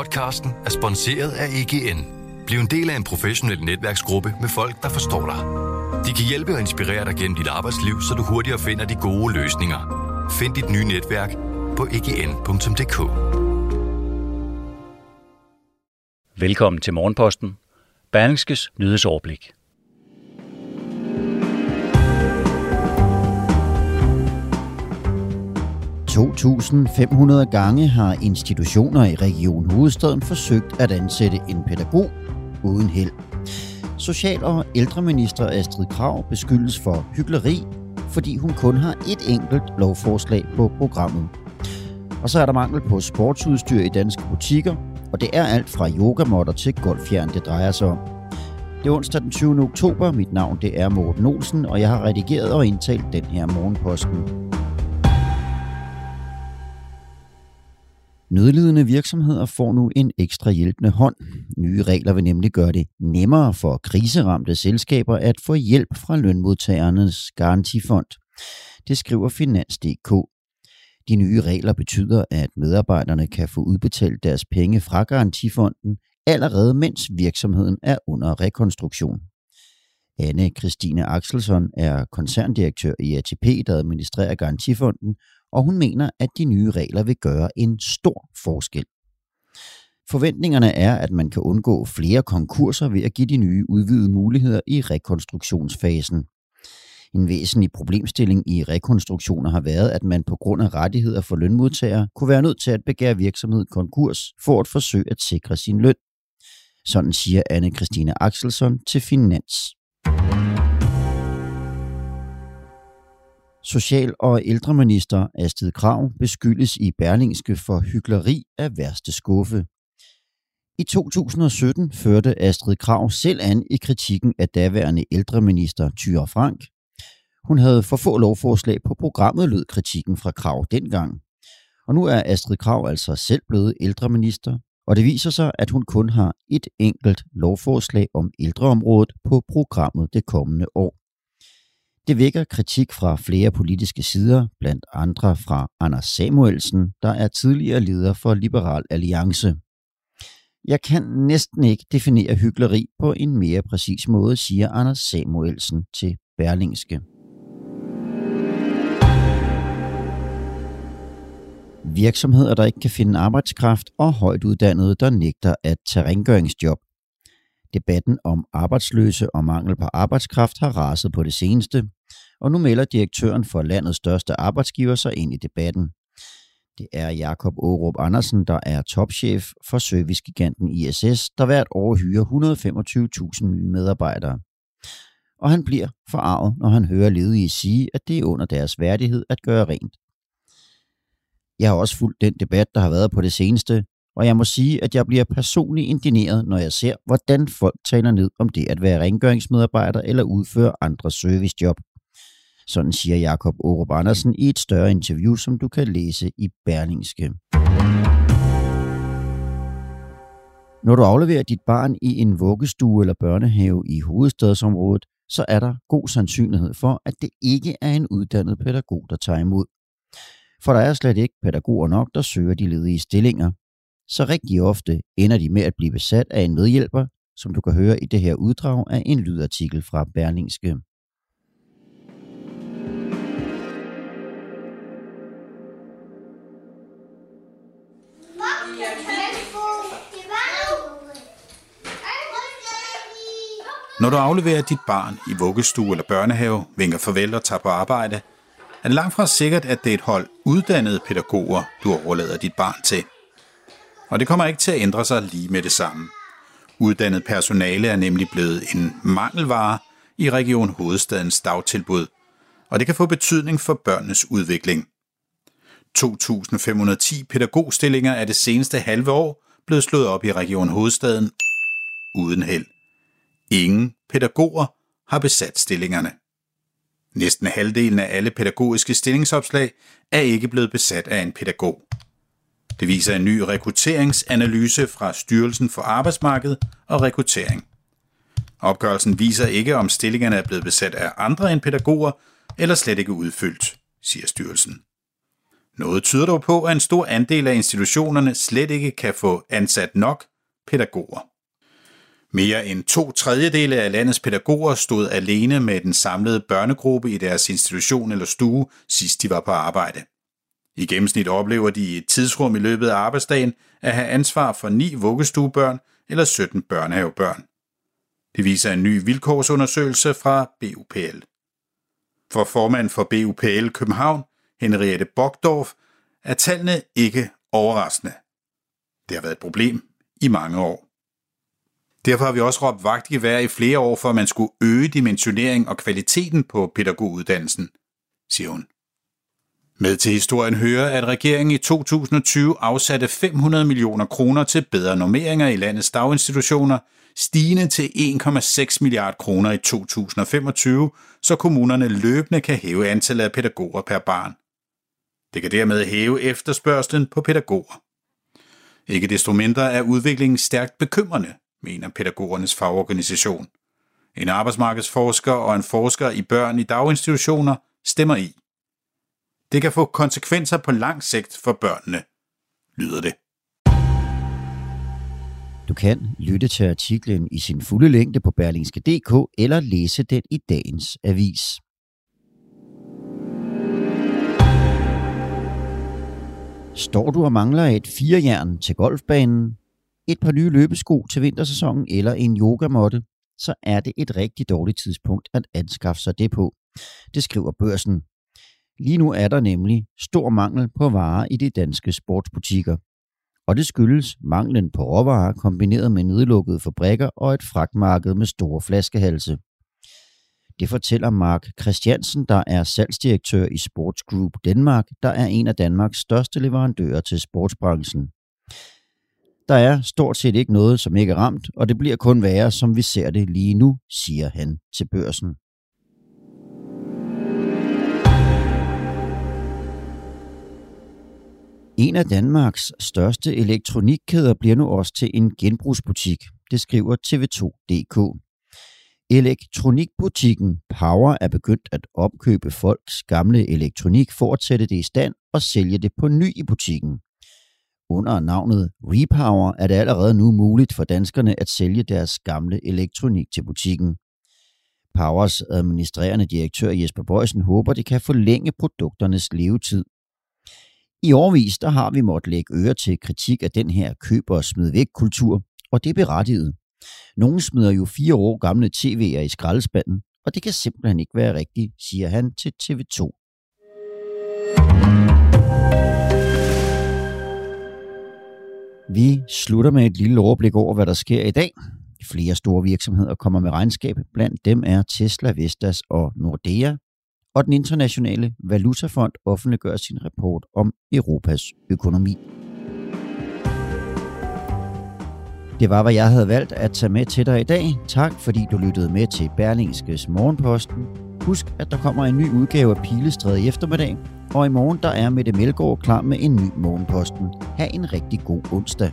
Podcasten er sponsoreret af EGN. Bliv en del af en professionel netværksgruppe med folk, der forstår dig. De kan hjælpe og inspirere dig gennem dit arbejdsliv, så du hurtigere finder de gode løsninger. Find dit nye netværk på egn.dk. Velkommen til Morgenposten. Berlingskes nyhedsoverblik. ...2.500 gange har institutioner i Region Hovedstaden forsøgt at ansætte en pædagog uden held. Social- og ældreminister Astrid Krav beskyldes for hyggeleri, fordi hun kun har et enkelt lovforslag på programmet. Og så er der mangel på sportsudstyr i danske butikker, og det er alt fra yogamotter til golfjern, det drejer sig om. Det er onsdag den 20. oktober. Mit navn det er Morten Olsen, og jeg har redigeret og indtalt den her morgenposten. Nødlidende virksomheder får nu en ekstra hjælpende hånd. Nye regler vil nemlig gøre det nemmere for kriseramte selskaber at få hjælp fra lønmodtagernes garantifond. Det skriver Finans.dk. De nye regler betyder, at medarbejderne kan få udbetalt deres penge fra garantifonden allerede mens virksomheden er under rekonstruktion. Anne Christine Axelsson er koncerndirektør i ATP, der administrerer garantifonden, og hun mener, at de nye regler vil gøre en stor forskel. Forventningerne er, at man kan undgå flere konkurser ved at give de nye udvidede muligheder i rekonstruktionsfasen. En væsentlig problemstilling i rekonstruktioner har været, at man på grund af rettigheder for lønmodtagere kunne være nødt til at begære virksomhed konkurs for at forsøge at sikre sin løn. Sådan siger anne Christine Axelsson til Finans. Social- og ældreminister Astrid Krav beskyldes i Berlingske for hyggeleri af værste skuffe. I 2017 førte Astrid Krav selv an i kritikken af daværende ældreminister Thyre Frank. Hun havde for få lovforslag på programmet, lød kritikken fra Krav dengang. Og nu er Astrid Krav altså selv blevet ældreminister, og det viser sig, at hun kun har et enkelt lovforslag om ældreområdet på programmet det kommende år. Det vækker kritik fra flere politiske sider, blandt andre fra Anders Samuelsen, der er tidligere leder for Liberal Alliance. Jeg kan næsten ikke definere hyggeleri på en mere præcis måde, siger Anders Samuelsen til Berlingske. Virksomheder, der ikke kan finde arbejdskraft og højt uddannede, der nægter at tage rengøringsjob. Debatten om arbejdsløse og mangel på arbejdskraft har raset på det seneste, og nu melder direktøren for landets største arbejdsgiver sig ind i debatten. Det er Jakob Aarup Andersen, der er topchef for servicegiganten ISS, der hvert år hyrer 125.000 nye medarbejdere. Og han bliver forarvet, når han hører ledige sige, at det er under deres værdighed at gøre rent. Jeg har også fulgt den debat, der har været på det seneste, og jeg må sige, at jeg bliver personligt indineret, når jeg ser, hvordan folk taler ned om det at være rengøringsmedarbejder eller udføre andre servicejob. Sådan siger Jakob Aarup Andersen i et større interview, som du kan læse i Berlingske. Når du afleverer dit barn i en vuggestue eller børnehave i hovedstadsområdet, så er der god sandsynlighed for, at det ikke er en uddannet pædagog, der tager imod. For der er slet ikke pædagoger nok, der søger de ledige stillinger. Så rigtig ofte ender de med at blive besat af en medhjælper, som du kan høre i det her uddrag af en lydartikel fra Berlingske. Når du afleverer dit barn i vuggestue eller børnehave, vinker farvel og tager på arbejde, er det langt fra sikkert, at det er et hold uddannede pædagoger, du overlader dit barn til. Og det kommer ikke til at ændre sig lige med det samme. Uddannet personale er nemlig blevet en mangelvare i Region Hovedstadens dagtilbud, og det kan få betydning for børnenes udvikling. 2.510 pædagogstillinger er det seneste halve år blevet slået op i Region Hovedstaden uden held. Ingen pædagoger har besat stillingerne. Næsten halvdelen af alle pædagogiske stillingsopslag er ikke blevet besat af en pædagog. Det viser en ny rekrutteringsanalyse fra Styrelsen for Arbejdsmarked og Rekruttering. Opgørelsen viser ikke, om stillingerne er blevet besat af andre end pædagoger, eller slet ikke udfyldt, siger styrelsen. Noget tyder dog på, at en stor andel af institutionerne slet ikke kan få ansat nok pædagoger. Mere end to tredjedele af landets pædagoger stod alene med den samlede børnegruppe i deres institution eller stue, sidst de var på arbejde. I gennemsnit oplever de i et tidsrum i løbet af arbejdsdagen at have ansvar for ni vuggestuebørn eller 17 børnehavebørn. Det viser en ny vilkårsundersøgelse fra BUPL. For formand for BUPL København, Henriette Bogdorf, er tallene ikke overraskende. Det har været et problem i mange år. Derfor har vi også råbt vagt i vær i flere år for, at man skulle øge dimensionering og kvaliteten på pædagoguddannelsen, siger hun. Med til historien hører, at regeringen i 2020 afsatte 500 millioner kroner til bedre normeringer i landets daginstitutioner, stigende til 1,6 milliard kroner i 2025, så kommunerne løbende kan hæve antallet af pædagoger per barn. Det kan dermed hæve efterspørgselen på pædagoger. Ikke desto mindre er udviklingen stærkt bekymrende, mener pædagogernes fagorganisation. En arbejdsmarkedsforsker og en forsker i børn i daginstitutioner stemmer i. Det kan få konsekvenser på lang sigt for børnene, lyder det. Du kan lytte til artiklen i sin fulde længde på berlingske.dk eller læse den i dagens avis. Står du og mangler et firejern til golfbanen, et par nye løbesko til vintersæsonen eller en yogamotte, så er det et rigtig dårligt tidspunkt at anskaffe sig det på. Det skriver børsen. Lige nu er der nemlig stor mangel på varer i de danske sportsbutikker. Og det skyldes manglen på råvarer kombineret med nedlukkede fabrikker og et fragtmarked med store flaskehalse. Det fortæller Mark Christiansen, der er salgsdirektør i Sports Group Danmark, der er en af Danmarks største leverandører til sportsbranchen. Der er stort set ikke noget, som ikke er ramt, og det bliver kun værre, som vi ser det lige nu, siger han til børsen. En af Danmarks største elektronikkæder bliver nu også til en genbrugsbutik. Det skriver TV2.dk. Elektronikbutikken Power er begyndt at opkøbe folks gamle elektronik for at sætte det i stand og sælge det på ny i butikken. Under navnet Repower er det allerede nu muligt for danskerne at sælge deres gamle elektronik til butikken. Powers administrerende direktør Jesper Bøjsen håber, det kan forlænge produkternes levetid. I årvis der har vi måttet lægge øre til kritik af den her køber og smid væk kultur, og det er berettiget. Nogle smider jo fire år gamle tv'er i skraldespanden, og det kan simpelthen ikke være rigtigt, siger han til TV2. Vi slutter med et lille overblik over, hvad der sker i dag. Flere store virksomheder kommer med regnskab. Blandt dem er Tesla, Vestas og Nordea. Og den internationale valutafond offentliggør sin rapport om Europas økonomi. Det var, hvad jeg havde valgt at tage med til dig i dag. Tak, fordi du lyttede med til Berlingskes Morgenposten. Husk, at der kommer en ny udgave af Pilestræde i eftermiddag, og i morgen der er Mette Melgaard klar med en ny Morgenposten. Ha' en rigtig god onsdag.